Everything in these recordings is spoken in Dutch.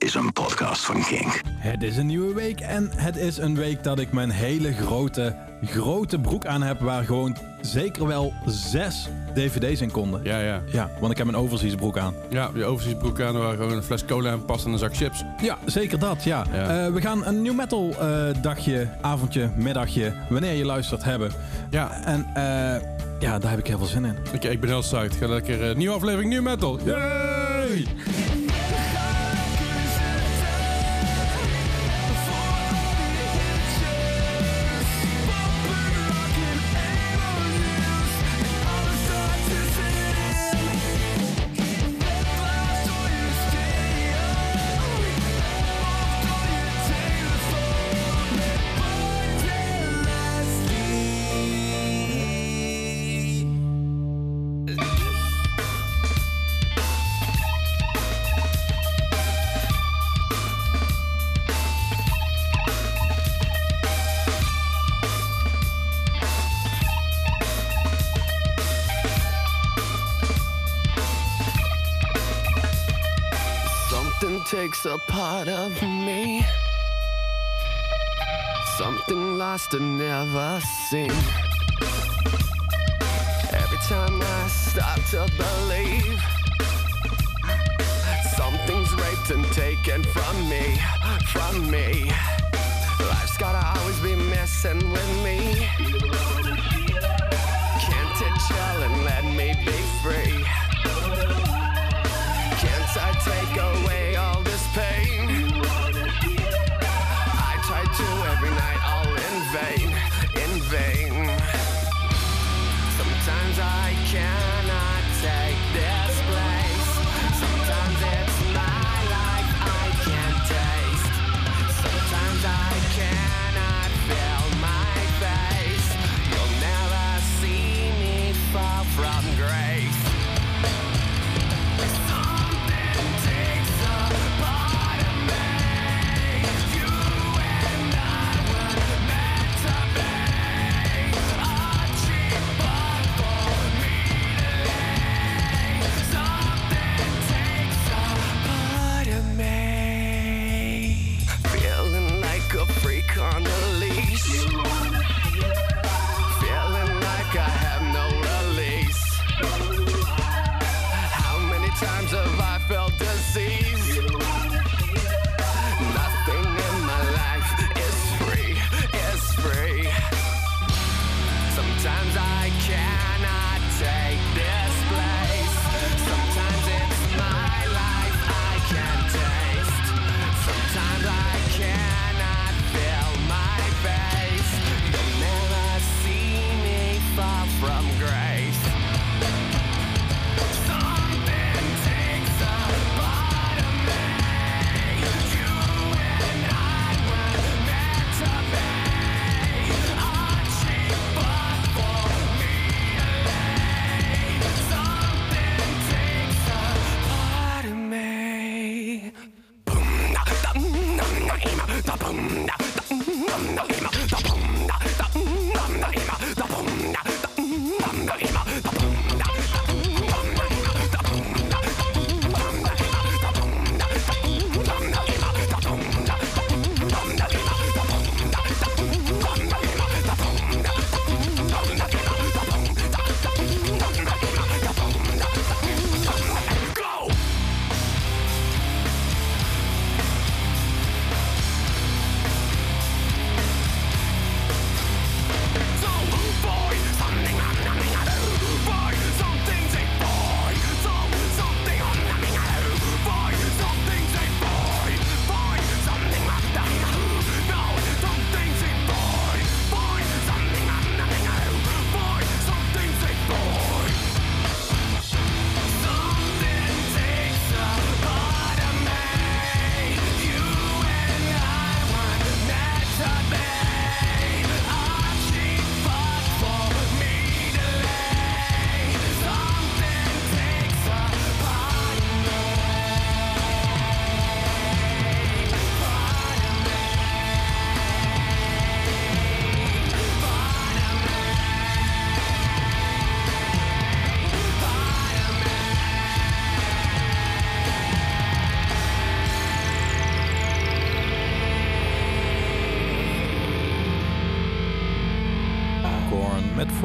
is een podcast van King. Het is een nieuwe week en het is een week dat ik mijn hele grote, grote broek aan heb... waar gewoon zeker wel zes dvd's in konden. Ja, ja. Ja, want ik heb een overziesbroek aan. Ja, die overziesbroek aan waar gewoon een fles cola en past en een zak chips. Ja, zeker dat, ja. Eh, we gaan een new metal eh, dagje, avondje, middagje, wanneer je luistert, hebben. Ja. En eh, ja, daar heb ik heel veel zin in. Oké, ik ben heel psyched. Ga lekker eh, nieuwe aflevering, new metal. Yeah! never seen. Every time I start to believe something's raped and taken from me, from me. Life's gotta always be messing with me.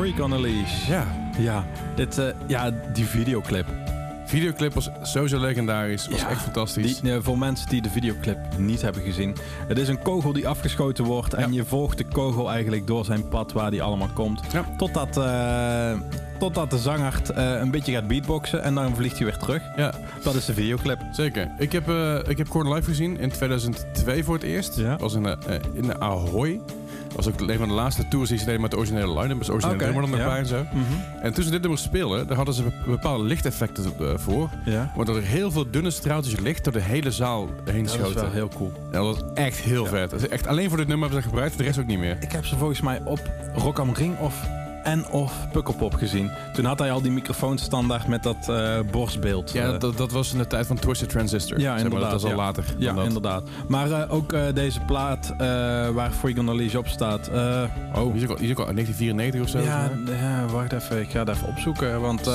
Freak on a Leash. Ja. Ja, dit, eh, ja die videoclip. Videoclip was sowieso legendarisch. Was Ja, echt fantastisch. Die, eh, voor mensen die de videoclip niet hebben gezien. Het is een kogel die afgeschoten wordt. En Ja. je volgt de kogel eigenlijk door zijn pad waar die allemaal komt. Ja. Totdat, eh, totdat de zanger een beetje gaat beatboxen. En dan vliegt hij weer terug. Ja, Dat is de videoclip. zeker. Ik heb, eh ik heb Korn live gezien in 2002 voor het eerst. Ja. was in, de, in de Ahoy. Dat was ook een van de laatste tours die ze deden met de originele line-up. Dus originele Oké, nummer dan nog ja. bij en zo. En toen ze dit nummer speelden, daar hadden ze be- bepaalde lichteffecten eh, voor. Ja. Waardoor er heel veel dunne straaltjes licht door de hele zaal heen Dat is schoten. wel heel cool. Ja, dat was echt heel vet. Dat is echt alleen voor dit nummer hebben ze dat gebruikt, de rest ook niet meer. Ik heb ze volgens mij op Rock am Ring of en of Pukkelpop gezien. Toen had hij al die microfoon standaard met dat eh, borstbeeld. Ja, eh. dat, dat was in de tijd van Twisted Transistor. Ja, Zeg maar, inderdaad, Dat was al ja. later. Ja, dat. inderdaad. Maar ook eh, deze plaat waar Freak on the Leash op staat. oh, Die is ook al, die is ook al 1994 of zo. ja, ja, wacht even. Ik ga het even opzoeken. Want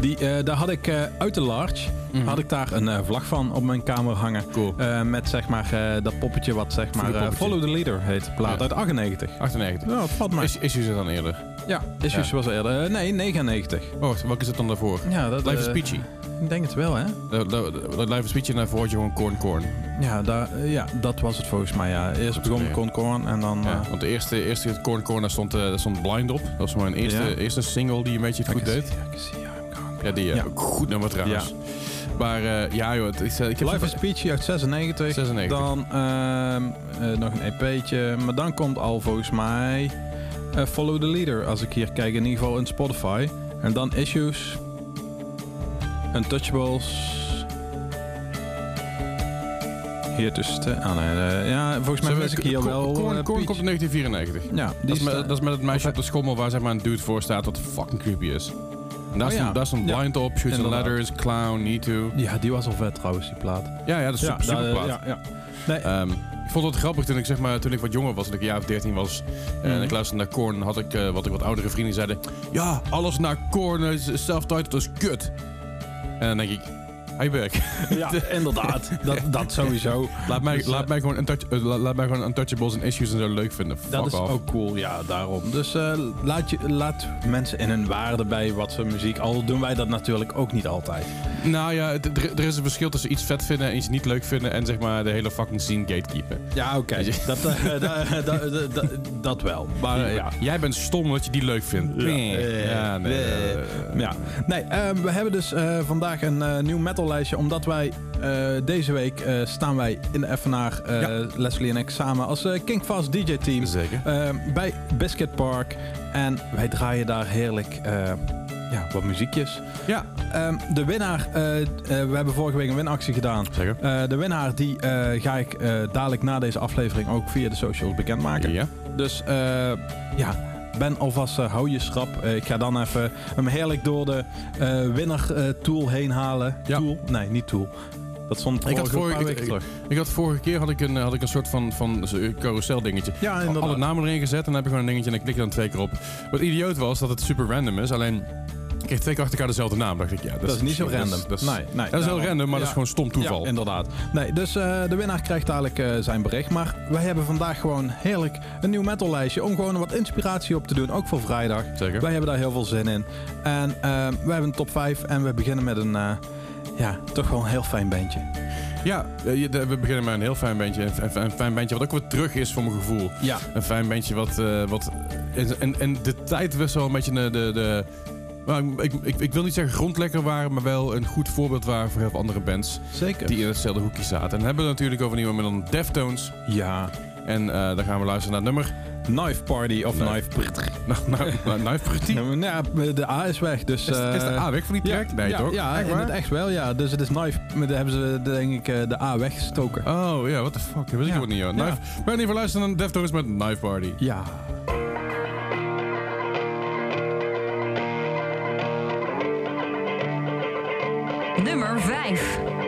die, daar had ik uit de Large Mhm. had ik daar een vlag van op mijn kamer hangen. Cool. Met zeg maar dat poppetje wat zeg maar. Follow the Leader heet. de Plaat Ja. uit 98. 98. Ja, het valt mij. Is, is je dan eerder? Ja, Issues was eerder. Eh, nee, 99. Oh, welke is het dan daarvoor? Ja, dat, Life is eh, Peachy. Ik denk het wel, hè? De- Life is Peachy en daarvoor had je gewoon Corn Corn. Ja, daar, eh, ja, dat was het volgens mij, ja. Eerst begon Con Corn en dan... Ja, eh, want de eerste, eerste Corn Corn daar stond, eh, daar stond Blind op. Dat was mijn eerste, Ja. eerste single die een beetje het goed I can deed. see- I can see I'm gone. Ja, die eh, Ja. ook goed nummer trouwens. Maar eh, ja joh, het eh, ik heb Life is Peachy uit 96. 96. Dan ehm, eh, nog een EP'tje. Maar dan komt al volgens mij eh, Follow the Leader. Als ik hier kijk, in ieder geval in Spotify. En dan Issues. Untouchables. Hier tussen. Ah nee, ja, volgens mij we- ik hier wel... Corn Peach. komt in 1994. Ja, Dat is, met, dat is het meisje op de schommel waar zeg maar, een dude voor staat wat fucking creepy is. En daar, Oh, stond, ja. daar stond Ja. Blind op, Shoots and Inderdaad. Ladders, Clown, Need To. Ja, die was al vet trouwens, die plaat. Ja, ja, dat is super, super daar- plaat. ja, ja. Nee, Ehm, ik vond het grappig toen ik, zeg maar, toen ik wat jonger was, toen ik een jaar of 13 was. En Mhm. ik luisterde naar Korn, had ik eh, wat ik wat oudere vrienden zeiden. Ja, alles naar Korn self-titled, is kut. En dan denk ik, back. ja, inderdaad. Dat, dat sowieso. laat, mij, Dus, eh, laat, mij gewoon untouch, eh, la- laat mij gewoon Untouchables en Issues en zo leuk vinden. Fuck Dat is off. ook cool, ja, daarom. Dus eh, laat, je, laat mensen in hun waarde bij wat voor muziek. Al doen wij dat natuurlijk ook niet altijd. Nou ja, er, is een verschil tussen iets vet vinden en iets niet leuk vinden. En zeg maar de hele fucking scene gatekeeper. Ja, oké. Dat, eh, da- da- da- da- dat wel. Maar eh, ja. Jij bent stom omdat je die leuk vindt. Ja. Nee. Ja, nee. Eh, eh, Ja, nee, eh, we hebben dus eh, vandaag een eh, nieuw metal lijstje. Omdat wij eh, deze week eh, staan wij in de FNR, eh, Ja. Leslie en ik, samen als King Fast DJ team. Zeker. bij Biscuit Park. En wij draaien daar heerlijk ja, wat muziekjes. Ja, Ehm, de winnaar, we hebben vorige week een winactie gedaan. zeker. De winnaar die ga ik dadelijk na deze aflevering ook via de socials bekendmaken. Ja. Dus ja, ben alvast, eh, hou je schrap. Eh, ik ga dan even hem heerlijk door de eh winner tool heen halen. Ja. Tool? Nee, niet tool. Dat stond Ik had vorige, ik- ik- had vorige keer had ik een, had ik een soort van, van carousel dingetje. Ja, inderdaad. Alle namen erin gezet en dan heb ik gewoon een dingetje en ik klik er dan twee keer op. Wat idioot was dat het super random is. Alleen ik kreeg twee keer achter elkaar dezelfde naam. dacht ik, ja, dat, Dat is niet zo random. Dat is, nee, nee, dat is heel daarom. random, maar dat is gewoon stom toeval. Ja, inderdaad. Nee, dus eh, de winnaar krijgt dadelijk eh, zijn bericht. Maar wij hebben vandaag gewoon heerlijk een nieuw metal lijstje. Om gewoon wat inspiratie op te doen. Ook voor vrijdag. Zeker. Wij hebben daar heel veel zin in. En eh, wij hebben een top 5. En we beginnen met een, ja, toch wel een heel fijn bandje. Ja, we beginnen met een heel fijn bandje. Een, een- fijn bandje wat ook weer terug is voor mijn gevoel. Ja. Een fijn bandje wat... wat en, en, en de tijd was wel een beetje de... de, de nou, ik, ik, ik wil niet zeggen grondlekker waren, maar wel een goed voorbeeld waren voor heel veel andere bands Zeker. die in hetzelfde hoekje zaten. En dan hebben we natuurlijk over niemand met dan Deftones. Ja. En eh dan gaan we luisteren naar het nummer. Knife Party of Knife- Knife... Nou, Knife Pretty. Nou, de A is weg, dus... Is, eh, is de A weg van die ja, track? nee, ja, toch? Ja, Echt in het echt wel, ja. Dus het is Knife... maar Daar hebben ze, denk ik, eh, de A weggestoken. Oh, ja, what the fuck. Dat ik Ja. ook niet, joh. Ja. Knife. We gaan even luisteren naar Deftones met Knife Party. Ja. Nummer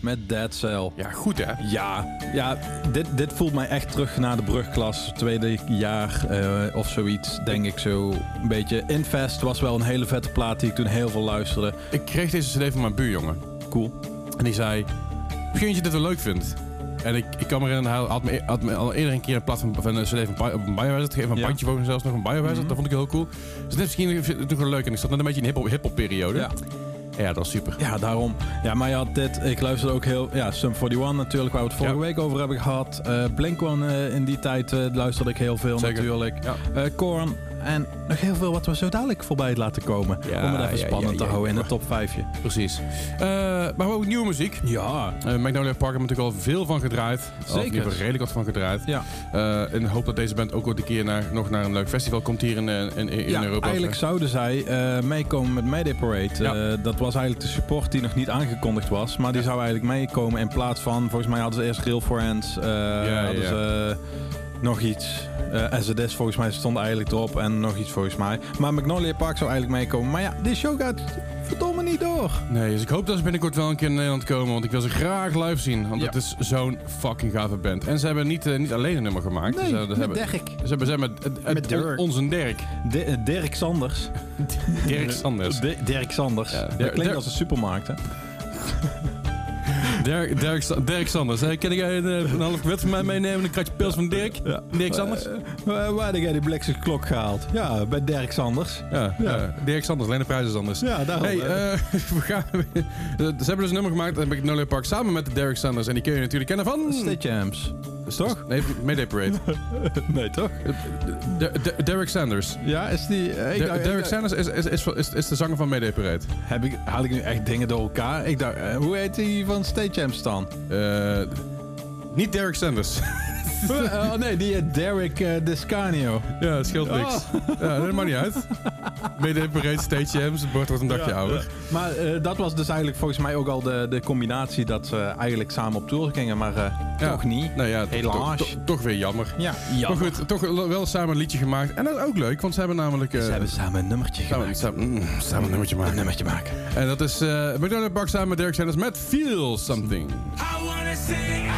Met Dead Cell. Ja, goed hè? Ja, ja dit, dit voelt mij echt terug naar de brugklas. Tweede jaar eh, of zoiets, denk ik zo. Een beetje. Infest was wel een hele vette plaat die ik toen heel veel luisterde. Ik kreeg deze cd van mijn buurjongen. Cool. En die zei, misschien dat je dit wel leuk vindt. En ik, ik kan me herinneren, hij had me, had me al eerder een keer in plaats van, van een cd van, een Biohazard gegeven. Een Ja. bandje voor zelfs nog een Biohazard. Mhm. Dat vond ik heel cool. Dus dit is misschien nog wel leuk. En ik zat net een beetje in hip-hop hip-hop periode. Ja. Ja, dat was super. Ja, daarom. Ja, maar je had dit. Ik luisterde ook heel. Ja, Sum 41 natuurlijk, waar we het vorige Ja. week over hebben gehad. Eh Blink One eh, in die tijd eh, luisterde ik heel veel Zeker. natuurlijk. Ja. Korn. En nog heel veel wat we zo dadelijk voorbij laten komen. Ja, om het even ja, spannend ja, te houden in de top 5. Precies. Eh, maar ook nieuwe muziek. Ja. Eh Magnolia Park hebben we natuurlijk al veel van gedraaid. Zeker. ieder geval redelijk wat van gedraaid. Ja. Eh, en hoop dat deze band ook ooit een keer naar, nog naar een leuk festival komt hier in, in, in ja, Europa. eigenlijk zouden zij meekomen met Mayday Parade. Dat was eigenlijk de support die nog niet aangekondigd was. Maar die zou eigenlijk meekomen in plaats van... Volgens mij hadden ze eerst Real Friends. eh ja, hadden ze nog iets. SZS volgens mij stond eigenlijk erop. En nog iets volgens mij. Maar Magnolia Park zou eigenlijk meekomen. Maar ja, die show gaat verdomme niet door. Nee, dus ik hoop dat ze binnenkort wel een keer in Nederland komen. Want ik wil ze graag live zien. Want Ja. het is zo'n fucking gave band. En ze hebben niet, eh, niet alleen een nummer gemaakt. Nee, ze, met hebben, Dirk. Ze hebben, ze hebben met, Met Dirk. onze Dirk. Di- eh, Dirk Sanders. Dirk Sanders. Di- Dirk Sanders. Ja, dat klinkt als een supermarkt, hè? Dirk, Dirk, Dirk Sanders. Kan ik een, een half kwet van mij meenemen? Een kratje pils van Dirk? Dirk Sanders? Eh, waar heb jij die blikse klok gehaald? Ja, bij Dirk Sanders. ja. Dirk Sanders. Alleen de prijs is anders. Ja, daarom. Hey, eh. eh, we gaan, ze hebben dus een nummer gemaakt bij Magnolia Park samen met Derek Sanders. En die kun je natuurlijk kennen van... State Jams. Toch? Nee, Mayday Parade. Nee, toch? De- de- Derek Sanders. Ja, is die... eh, Derek Sanders is, is, is, is, is de zanger van Mayday Parade. Heb ik, haal ik nu echt dingen door elkaar? Ik dacht, eh, hoe heet die van State Jams dan? Eh, niet Derek Sanders. oh nee, die heet Derek eh, Descanio. ja, dat scheelt niks. Ja, dat maakt niet uit. Mayday Parade, Stage Jams, het bord wordt een dagje Ja, ouder. Maar eh, dat was dus eigenlijk volgens mij ook al de, de combinatie dat ze eigenlijk samen op tour gingen, maar eh, Ja. toch niet. Nou ja, toch- Helaas. Toch, weer jammer. Ja, Maar goed, toch wel samen een liedje gemaakt. En dat is ook leuk, want ze hebben namelijk... eh, Ze hebben samen een nummertje samen, gemaakt. samen, mm, samen een nummertje Een maken. nummertje maken. En dat is uh, Magnolia Park samen met Derek Sanders met Feel Something. I wanna sing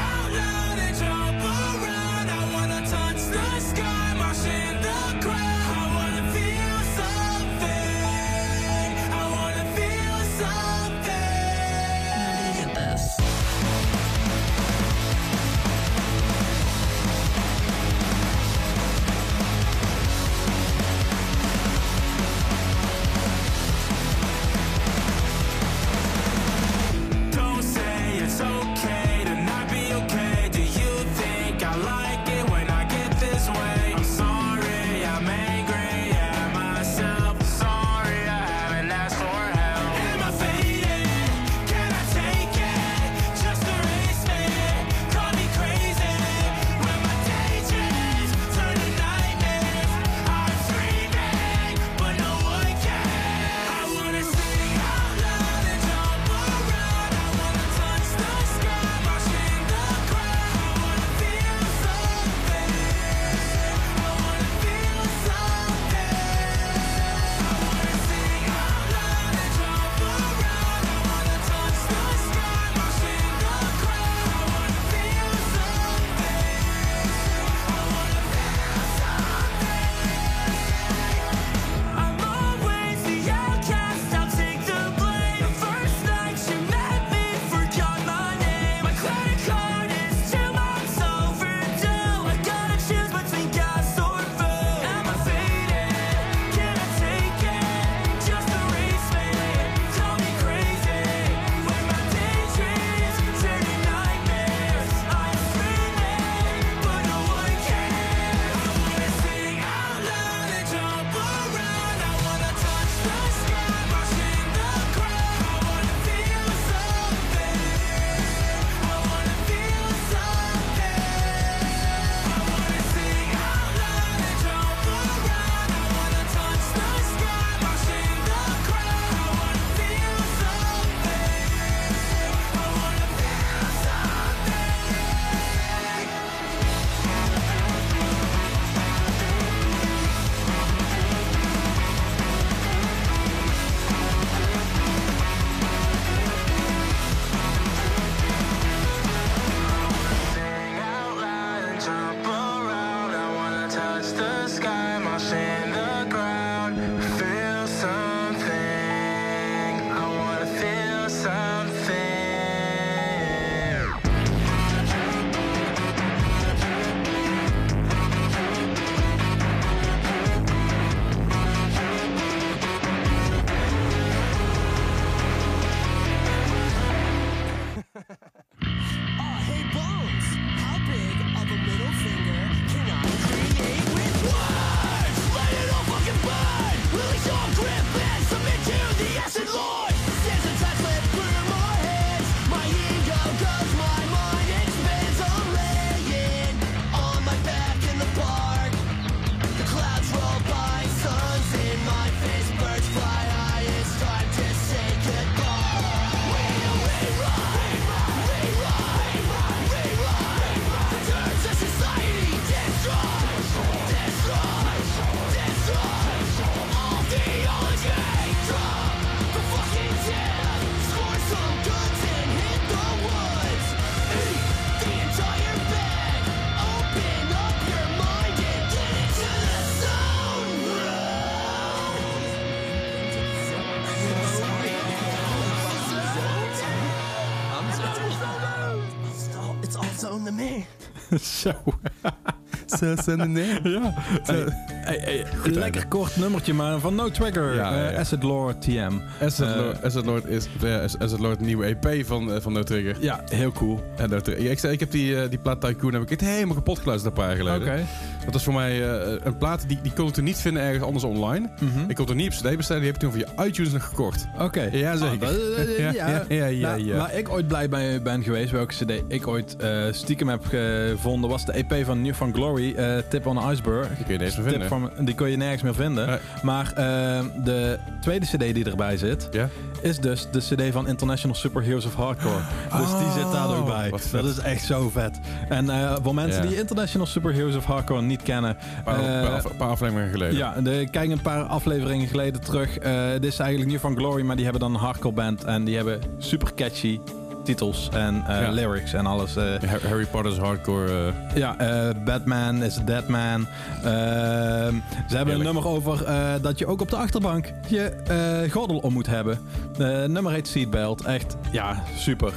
Zo. Zo, zo, nee. Ja. Hey, hey, hey, lekker kort nummertje, maar van No Trigger. Ja, ja, eh. Acid Lord TM. Asset Eh, Lord, Asset Lord is ja, Asset Lord nieuwe EP van, eh, van No Trigger. Ja, heel cool. En No ik, ik heb die, eh, die plaat Tycoon heb ik het helemaal kapot geluisterd een paar jaar geleden. Oké. Dat was voor mij eh, een plaat die, die kon ik toen niet vinden ergens anders online. Mhm. Ik kon er niet op CD bestellen, die heb ik toen via iTunes nog gekocht. Oké. Ja, zeker. Ah, dat- eh, Ja, ja, ja, ja, ja, Nou, ja. Waar ik ooit blij bij ben geweest, welke cd ik ooit eh, stiekem heb gevonden, was de EP van New Found Glory, eh, Tip on the Iceberg. Die kun je vinden. van, die kon je nergens meer vinden. Nee. Maar eh, de tweede cd die erbij zit, is dus de cd van International Superheroes of Hardcore. dus die zit daar ook bij. Dat is echt zo vet. En eh, voor mensen die International Superheroes of Hardcore niet kennen... Een paar, eh, paar af- paar afleveringen geleden. ja, de, kijk een paar afleveringen geleden terug. Eh dit is eigenlijk New van Glory, maar die hebben dan een hardcore band. En die hebben super catchy titels en eh, Ja. lyrics en alles. eh. Ha- Harry Potter's hardcore. eh, ja, Batman is a dead man. Ehm, ze hebben een nummer over dat je ook op de achterbank je gordel om moet hebben. Nummer heet Seatbelt. Echt, ja, super.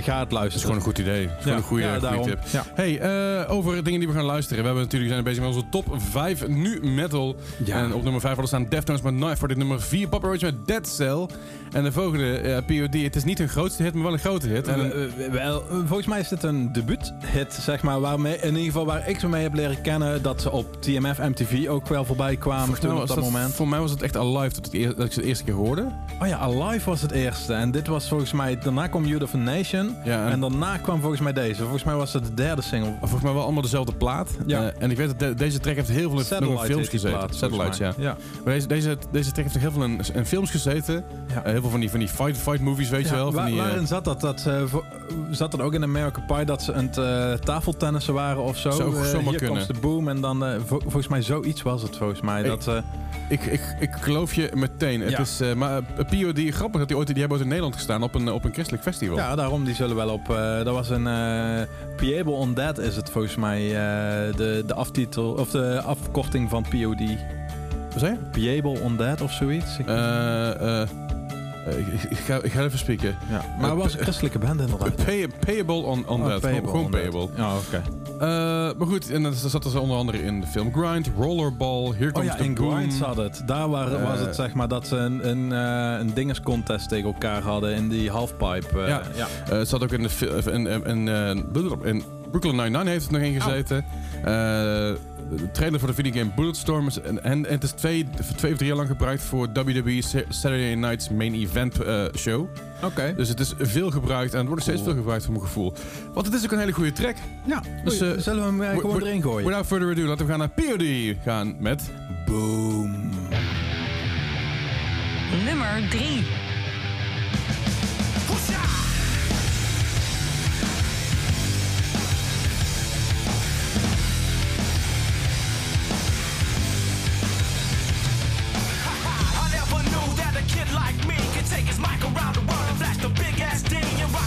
Ga het luisteren. dat is gewoon een goed idee. Dat is gewoon een goede, ja, goede tip. Hey, over dingen die we gaan luisteren. We hebben natuurlijk zijn bezig met onze top 5 nu metal. En op nummer 5 hadden staan Deftones met Knife. Voor dit nummer 4 Papa Roach met Dead Cell. En de volgende POD. Het is niet een grootste hit, maar wel een grote hit. En Eh, eh, wel, eh, volgens mij is dit een debuuthit, zeg maar. Waarmee, in ieder geval waar ik ze mee heb leren kennen. Dat ze op TMF MTV ook wel voorbij kwamen toen op dat dat- moment. Voor mij was het echt Alive dat, eer- dat ik ze de eerste keer hoorde. Oh ja, Alive was het eerste. En dit was volgens mij... Daarna kwam Youth of a Nation. Ja, en- en, daarna kwam volgens mij deze. Volgens mij was het de derde single. Volgens mij wel allemaal dezelfde plaat. Ja. En ik weet dat de- deze track heeft heel veel in, films gezeten. plaat, Satellites, ja. ja. Maar deze, deze, deze track heeft heel veel in, in films gezeten. Ja. Veel van die, van die fight, fight movies, weet je wel. Van waar- die, eh, waarin zat dat? dat eh, zat dat ook in American Pie dat ze aan het eh, tafeltennissen waren of zo? Zou Eh, zomaar hier komt de boom en dan... vo- volgens mij zoiets was het volgens mij. Ik- Dat, ik, ik, ik geloof je meteen. Het is, maar eh, POD, grappig dat die ooit die hebben ooit in Nederland gestaan op een, op een christelijk festival. ja, daarom die zullen wel op... dat was een... Pieable on Dead is het volgens mij. de, de aftitel... Of de afkorting van POD. Wat zei je? Pieable on Dead of zoiets. Eh, ik, ik ga, ik ga even spieken. ja. Maar het was een christelijke band inderdaad. Pay, payable on, on Oh, that. payable Gewoon on that. payable. Ja, oké. Eh, maar goed, en dan zat er onder andere in de film Grind, Rollerball, Here Oh Comes ja, the in Boom. Grind zat het. Daar waren, Eh. was het zeg maar dat ze een, een, eh, een dingescontest tegen elkaar hadden in die halfpipe. eh, Ja. ja. Eh, het zat ook in de fi- in, in, in, eh, in Brooklyn Nine-Nine heeft het nog in gezeten. Eh, de trailer voor de videogame Bulletstorm is, en, en het is twee, twee of drie jaar lang gebruikt voor WWE Sa- Saturday Night's Main Event eh, show. Oké. Dus het is veel gebruikt en het wordt steeds veel gebruikt voor mijn gevoel. Want het is ook een hele goede track. Ja, Dus, eh, zullen we hem wo- gewoon wo- erin gooien? Without further ado, laten we gaan naar POD gaan met Boom. Nummer 3.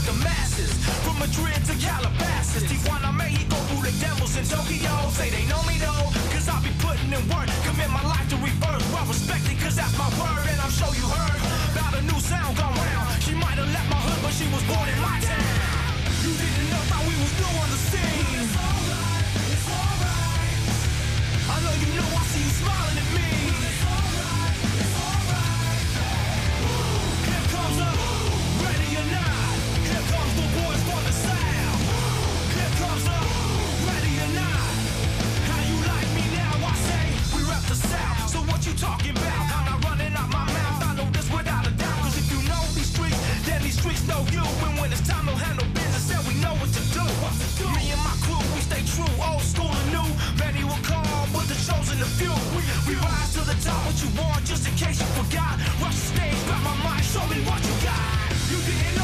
the masses. From Madrid to Calabasas, Tijuana, Mexico, through the devils in Tokyo. Say they know me though, cause I be putting in work. Commit my life to rebirth, well respected, cause that's my word. And I'm sure you heard about a new sound gone round. She might have left my hood, but she was born in my town. You didn't know how we was new on the scene. It's alright, it's alright. I know you know I see you smiling at me. the South. So what you talking about? I'm not running out my mouth. I know this without a doubt. Cause if you know these streets, then these streets know you. And when it's time to handle business, then we know what to do. Me and my crew, we stay true, old school and new. Many will call, but the chosen the few. We rise to the top, what you want, just in case you forgot. Rush the stage, grab my mind, show me what you got. You can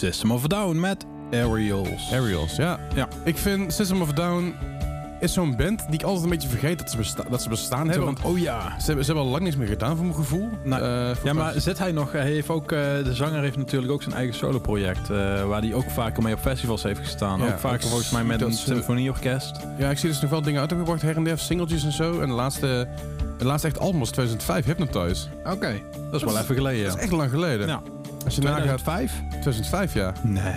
System of a Down met Aerials. Aerials, ja. Ja. Ik vind System of a Down is zo'n band die ik altijd een beetje vergeet dat ze, besta- dat ze bestaan hebben. Want oh ja. ze hebben, ze hebben al lang niks meer gedaan voor mijn gevoel. Nou, Eh, ja, maar zit hij nog? Hij heeft ook, eh, de zanger heeft natuurlijk ook zijn eigen soloproject. eh waar hij ook vaker mee op festivals heeft gestaan. Ja, ook vaker volgens mij met een symfonieorkest. Ja, ik zie dus nog wel dingen uitgebracht, her en der, singeltjes en zo. En de laatste, de laatste echt album was 2005, Hypnotize. Oké, dat is wel even geleden. Dat is echt lang geleden. Ja. Als je nagaat, 2005? 2005 ja. Nee.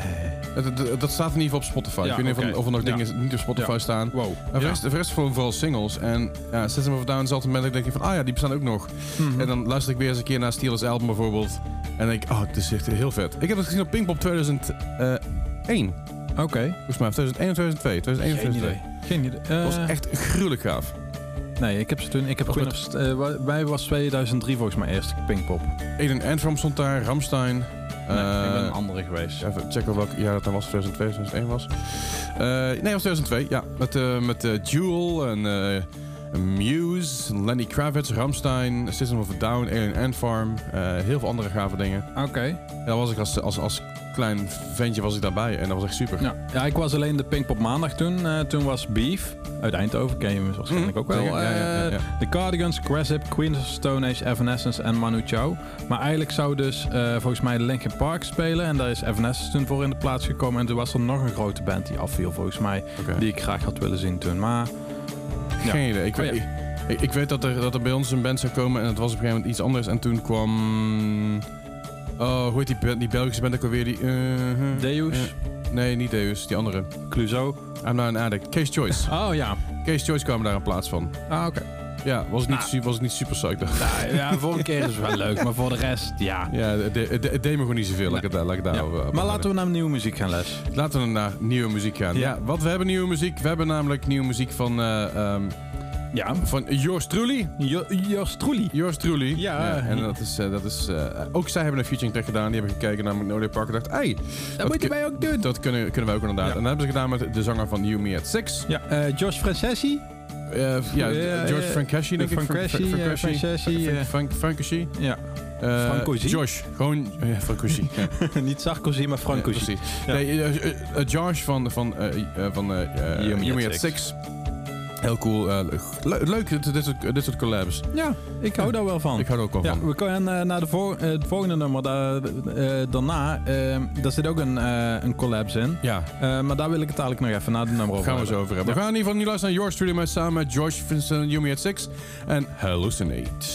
Dat, dat, dat staat in ieder geval op Spotify. Ja, ik weet niet of, er- of er nog Ja. dingen niet op Spotify Ja. staan. Wow. De rest, de rest gewoon vooral singles. En ja, System of a Down is altijd een moment dat ik denk van, ah ja, die bestaan ook nog. Mhm. En dan luister ik weer eens een keer naar Steelers album bijvoorbeeld. En denk ik, oh, het is echt heel vet. Ik heb het gezien op Pinkpop 2001. Oké. Volgens mij, of 2001 of 2002. 2001 of Geen 2002. idee. Geen idee. Dat Eh, was echt gruwelijk gaaf. Nee, ik heb ze toen. Ik heb Queen of St- eh, was 2003 volgens mij eerst Pinkpop. Aiden Antrim stond daar, Ramstein. Nee, eh, ik ben een andere geweest. Even checken welk jaar dat dan was, 2002, 2001 was. Eh, nee, was 2002, ja. Met, eh met eh, Jewel en eh, Muse, Lenny Kravitz, Ramstein, System of a Down, Alien Ant Farm. eh, heel veel andere gave dingen. Oké. Daar was ik als, als, als klein ventje was ik daarbij en dat was echt super. Ja. ja, ik was alleen de Pinkpop maandag toen. Eh, toen was Beef uit Eindhoven, ken je hem waarschijnlijk Mhm, ook wel. zeker. Ja, ja, ja. Eh, The Cardigans, Grasip, Queens of Stone Age, Evanescence en Manu Chao. Maar eigenlijk zou dus eh, volgens mij Linkin Park spelen. En daar is Evanescence toen voor in de plaats gekomen. En toen was er nog een grote band die afviel volgens mij. Die ik graag had willen zien toen. Maar. Geen idee. Ik, Oh, weet- ik, ik weet dat er, dat er bij ons een band zou komen en het was op een gegeven moment iets anders. En toen kwam... Oh, hoe heet die, band- die Belgische band ook alweer? Die, eh, Deus, eh, nee, niet Deus, die andere. Clouseau. I'm not an addict. Case Choice. Oh ja. Case Choice kwam daar in plaats van. Ah, oké. Ja, was het niet, Nou. was het niet super psyched. Nou, ja, voor een keer is het wel leuk. Maar voor de rest, ja. Ja, het de, de, deed me gewoon niet zoveel. Laat ik het daar, laat ik Ja. Maar laten we naar nieuwe muziek gaan, Les. Laten we naar nieuwe muziek gaan. Ja. Ja. wat we hebben nieuwe muziek. We hebben namelijk nieuwe muziek van, eh ehm, Ja. van Joost Trulli. Troelie. Joost Trulli. Ja. en dat is, eh, dat is eh, ook zij hebben een featuring track gedaan. Die hebben gekeken naar Magnolia Park en dacht, hey, Dat moet je kun- mij ook doen. Dat kunnen, kunnen wij ook inderdaad. Ja. En dat hebben ze gedaan met de zanger van You Me at Six. Ja, eh Josh Franceschi. Eh, ja, George ja, Franceschi, denk ik. Franceschi, Fran- Franceschi, Frank-. Frank- Franceschi. Ja. Josh. Gewoon, ja, Franceschi. Ja. Niet Sarkozy, maar Francozy. Ja, precies. Nee, Josh van, van, van Six. Heel cool. eh, le- leuk, dit, dit, soort, dit soort collabs. Ja, ik hou daar wel van. Ik hou er ook wel Ja, van. we kunnen eh, naar de eh, het volgende nummer. Daar, daarna, daar zit ook een, een collabs in. Ja, maar daar wil ik het eigenlijk nog even na de nummer over gaan we zo hebben. over hebben. We gaan in ieder geval nu luisteren naar Your Studio met samen met Josh Vincent Me at Six. En Hallucinate.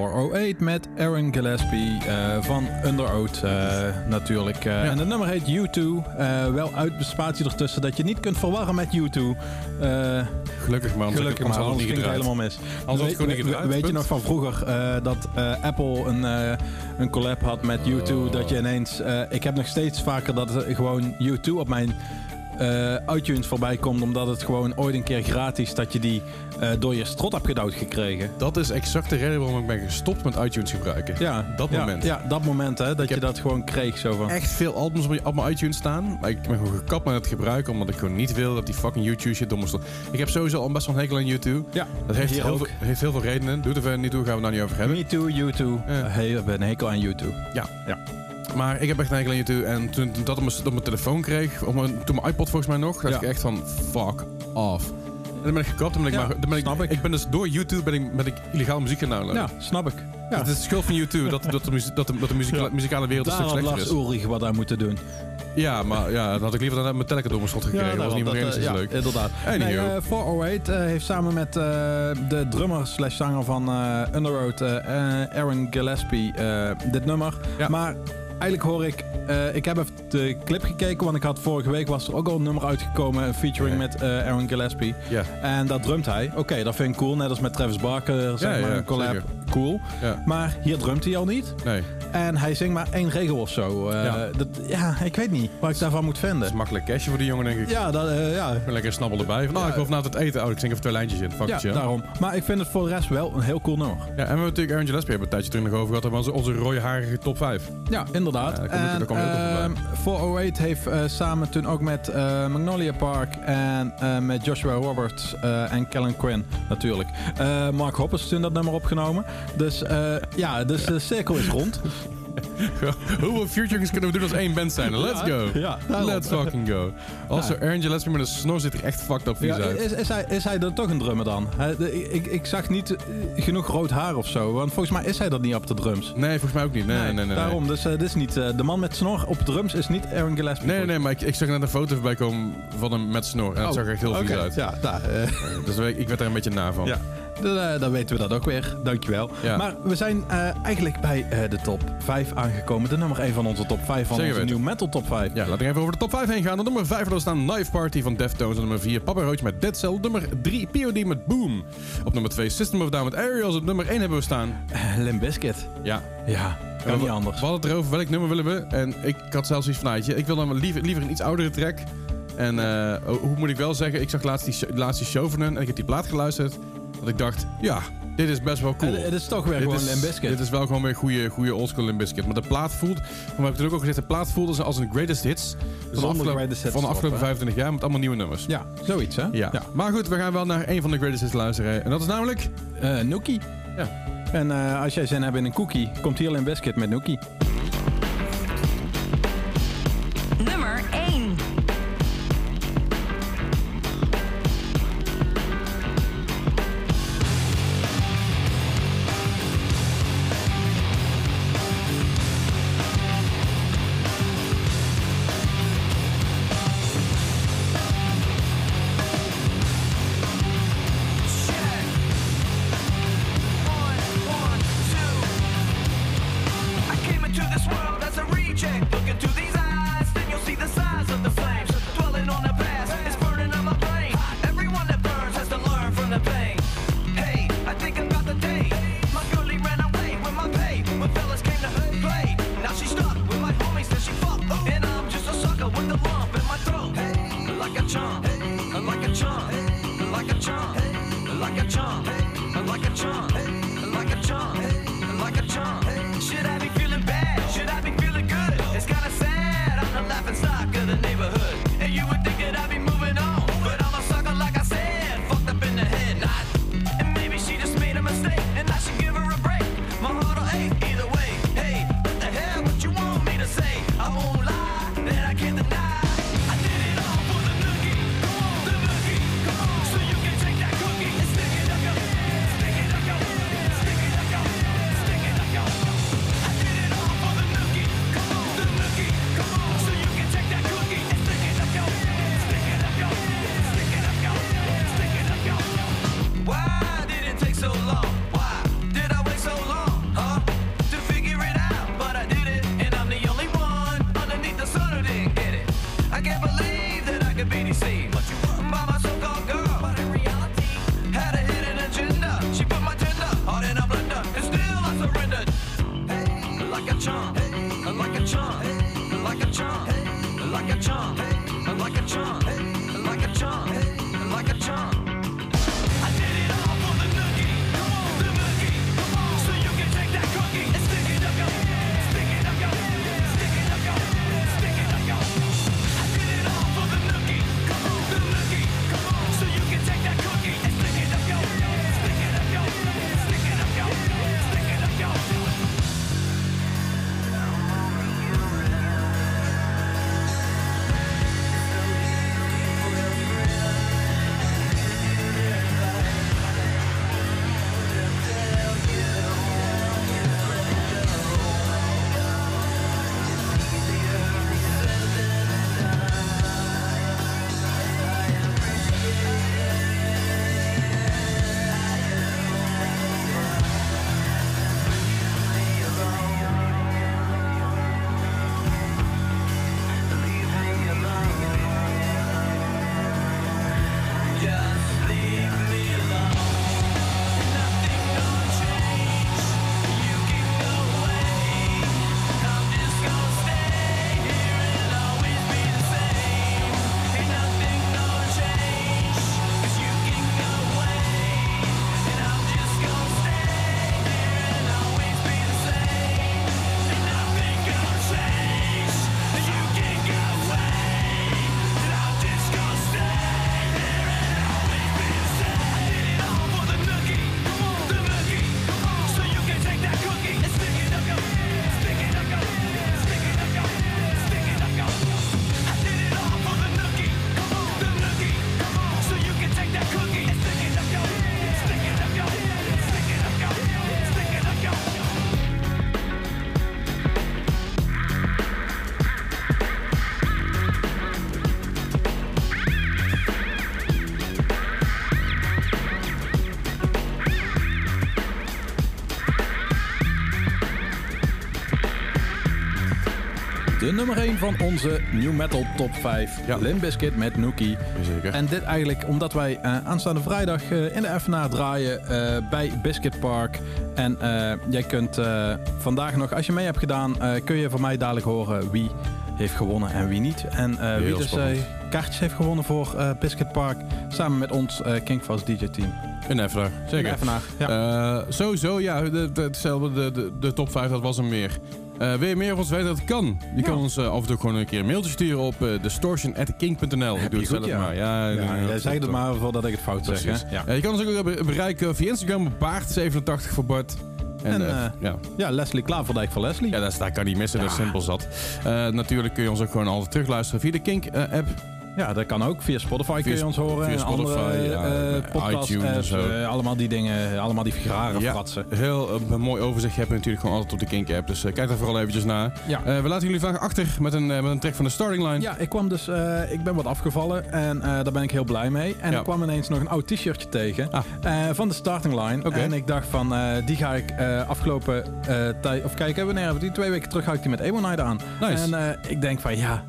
408 met Aaron Gillespie eh, van Under Oath eh, natuurlijk. Eh, En het nummer heet U2. Eh, wel uit spatie ertussen dat je niet kunt verwarren met U2. Eh, Gelukkig maar, anders gelukkig anders maar, anders ging het helemaal mis. weet, gewoon niet we- gedraaid, weet je nog van vroeger dat Apple een, een collab had met U2? Oh. Dat je ineens... eh, ik heb nog steeds vaker dat gewoon U2 op mijn eh, iTunes voorbij komt. Omdat het gewoon ooit een keer gratis dat je die eh, door je strot hebt gedouwd gekregen. Dat is exact de reden waarom ik ben gestopt met iTunes gebruiken. Ja, Dat ja, moment. Ja, dat moment hè, dat je dat gewoon kreeg. Zo van. Echt veel albums op mijn- op mijn iTunes staan. Maar ik ben gewoon gekapt met het gebruiken. Omdat ik gewoon niet wil dat die fucking YouTube shit dom stond. Ik heb sowieso al best wel een hekel aan YouTube. Ja, Dat heeft heel, veel, heeft heel veel redenen. Doe er verder niet toe, gaan we het nou niet over hebben. Me too, you too. Ja. Hey, ik ben een hekel aan YouTube. Ja. Ja. Maar ik heb echt een hekel aan YouTube. En toen, toen dat op mijn, op mijn telefoon kreeg, op mijn, toen mijn iPod volgens mij nog, dacht Ja. ik echt van fuck off. En dan ben ik gekapt. Dan ben ik, Ja, maar, dan ben ik, snap ik. ik ben dus door YouTube ben ik, ben ik illegaal muziek gaan downloaden. Ja, snap ik. Ja. Het is de schuld van YouTube dat, dat, de, dat, de, dat de muziek, Ja. muzikale wereld een stuk had slechter Lars is. Ulrich wat aan moeten doen. Ja, maar ja, dan had ik liever dan Metallica door mijn slot gekregen. dat was niet meer eh, ja, leuk. inderdaad. Anywho. Nee, eh, 408 eh, heeft samen met eh, de drummer slash zanger van eh eh, Aaron Gillespie, eh, dit nummer. Ja. Maar eigenlijk hoor ik, eh, ik heb even de clip gekeken, want ik had vorige week was er ook al een nummer uitgekomen, een featuring met eh, Aaron Gillespie. Ja. En dat drumt hij. Oké, dat vind ik cool, net als met Travis Barker, zeg Ja, maar, ja, een collab. zeker. Cool. Maar hier drumt hij al niet. Nee, En hij zingt maar één regel of zo. Eh, Ja. Dat, ja, ik weet niet wat ik daarvan moet dat is vinden. makkelijk cashje voor die jongen, denk ik. Ja, dat, eh, ja, Lekker snabbel erbij. Van, Ja. ik wil vanavond het eten. Oh, ik zing even twee lijntjes in. Fuck ja it, daarom. Maar ik vind het voor de rest wel een heel cool nummer. Ja, en we hebben natuurlijk Aaron Gillespie hebben een tijdje terug nog over gehad. Dat was onze rooiharige top 5. Ja, inderdaad. Ja, daar kom ik- en daar kom ik ook nog ehm, 408 heeft eh, samen toen ook met Magnolia Park en met Joshua Roberts en Kellen Quinn natuurlijk. Mark Hoppers toen dat nummer opgenomen. Dus ja, dus de cirkel is rond. Hoeveel featurings kunnen we doen als één band zijn? Let's go. ja. Let's fucking go. Also, Ja. Aaron Gillespie met een snor ziet er echt fucked up vies uit. is, is, hij, is hij dan toch een drummer dan? Hij- de- ik, ik zag niet eh, genoeg rood haar of zo. Want volgens mij is hij dat niet op de drums. Nee, volgens mij ook niet. Nee, nee, nee. nee. Daarom, dus eh, dit is niet, eh, de man met snor op drums is niet Aaron Gillespie. Nee, nee, nee, maar ik, ik zag net een foto voorbij komen van hem met snor. En dat Oh, zag er echt heel vies oké. uit. Ja, daar, Dus ik ik werd er een beetje na van. Ja, dan, eh, dan weten we dat ook weer. Dankjewel. Ja. Maar we zijn eh, eigenlijk bij eh, de top 5 aangekomen. De nummer 1 van onze top 5 van Zeker onze new metal top 5. Ja, laten we even over de top 5 heen gaan. Op nummer 5 daar staan Knife Party van Deftones. Op nummer 4 Papa Roach met Dead Cell. Op nummer 3 POD met Boom. Op nummer 2 System of Down met Aerials. Op nummer 1 hebben we staan. Eh, Limp Bizkit. Ja. Ja, kan we, niet anders. We hadden het erover welk nummer willen we. En ik had zelfs iets van, nou, ik wil dan liever, liever een iets oudere track. En ho- hoe moet ik wel zeggen, ik zag laatst die, laatst die show van hun en ik heb die plaat geluisterd. Dat ik dacht, ja, dit is best wel cool. Het is toch weer Dit gewoon is, Limp dit is wel gewoon weer goede, goede oldschool Limp Bizkit. Maar de plaat voelt, maar heb ik toen ook al gezegd, de plaat voelt als, als een greatest hits. Van de afgelopen, greatest hits van de afgelopen erop, hè? 25 jaar met allemaal nieuwe nummers. Ja, zoiets hè? Ja. Maar goed, we gaan wel naar een van de greatest hits luisteren. En dat is namelijk... Eh, Nookie. Ja. En eh, als jij zin hebt in een cookie, komt hier Limp Bizkit met Nookie. Nummer 1 van onze New Metal Top 5. Ja. Limp Bizkit met Nookie. Zeker. En dit eigenlijk omdat wij eh, aanstaande vrijdag eh, in de FNA draaien eh, bij Biscuit Park. En eh, jij kunt eh, vandaag nog, als je mee hebt gedaan, eh, kun je van mij dadelijk horen wie heeft gewonnen en wie niet. En eh, wie dus kaartjes heeft gewonnen voor eh Biscuit Park. Samen met ons eh Kingfast DJ-team. Een Efra, zeker. In de FNA. Ja. Eh, sowieso, ja, de, de, hetzelfde, de, de, de top 5, dat was hem meer. Eh wil je meer over ons weten dat het kan? Je kan ons eh, af en toe gewoon een keer een mailtje sturen op uh, distortion.king.nl. Ik doe het zelf ja. maar. Ja, ja, jij zei het maar voordat ik het fout zeg. Hè? Ja. Eh, je kan ons ook be- bereiken via Instagram op Baart87 voor Bart. En, En, eh, eh, ja. ja, Leslie Klaverdijk van Leslie. ja, dat, is- dat kan niet missen, dat is simpel zat. Eh, natuurlijk kun je ons ook gewoon altijd terugluisteren via de Kink-app. Ja, dat kan ook. Via Spotify kun je ons horen. via en Spotify, andere ja, eh, eh, podcast iTunes en apps, zo. eh, allemaal die dingen, allemaal die rare Ja. fratsen. Heel een mooi overzicht heb je natuurlijk gewoon altijd op de Kink-app. Dus kijk daar vooral eventjes naar. Ja. We laten jullie vandaag achter met een, met een track van de starting line. Ja, ik kwam dus, ik ben wat afgevallen en daar ben ik heel blij mee. En ik kwam ineens nog een oud t-shirtje tegen Ah. van de starting line. Oké. En ik dacht van, die ga ik afgelopen tijd, of kijk, wanneer hebben we die? Twee weken terug had ik die met Emo Night aan. Nice. En ik denk van, ja,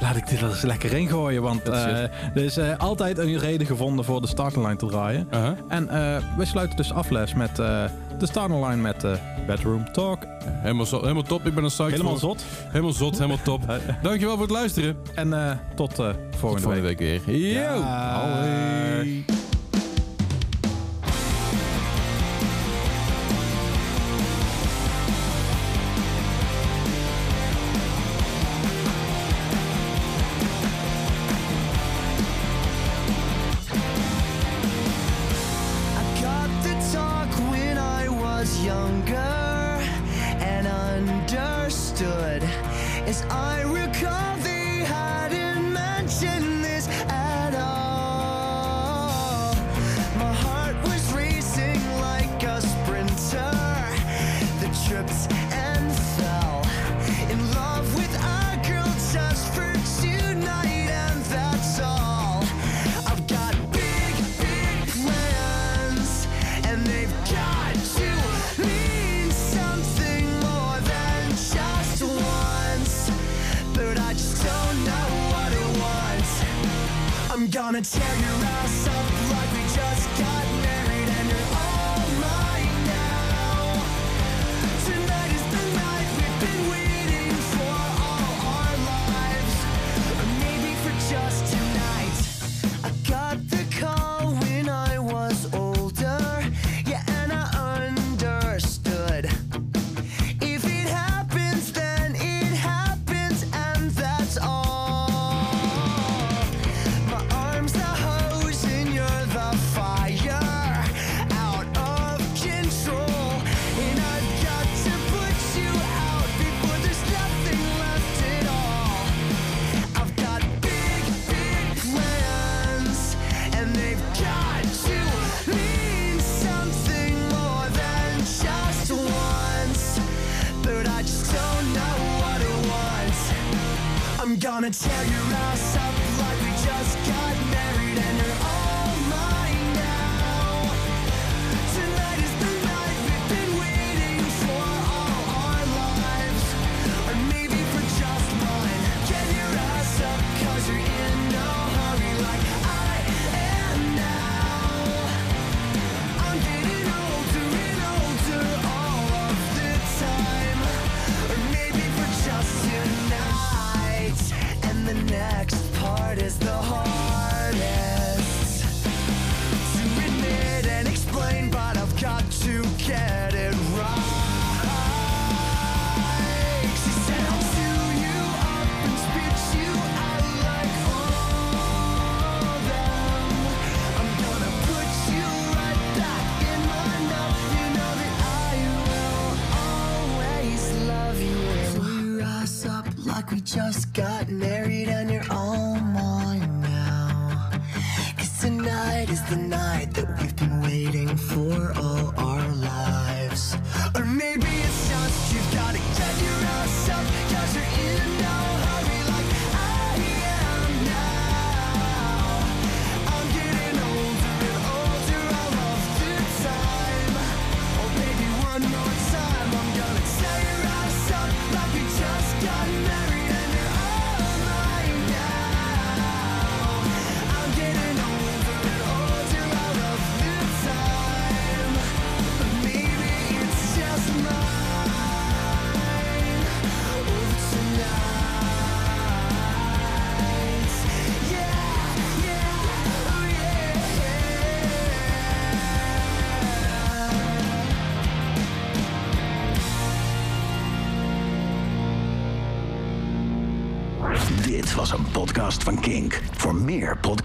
laat ik dit er eens lekker in gooien. Want it. er is eh, altijd een reden gevonden voor de starting line te draaien. En eh, we sluiten dus af, Les, met de starting line met Bedroom Talk. Helemaal, zo, helemaal top, ik ben er psyched Helemaal zot. Helemaal zot, helemaal top. Dankjewel voor het luisteren. En tot volgende, Volgende week. week weer. Yo!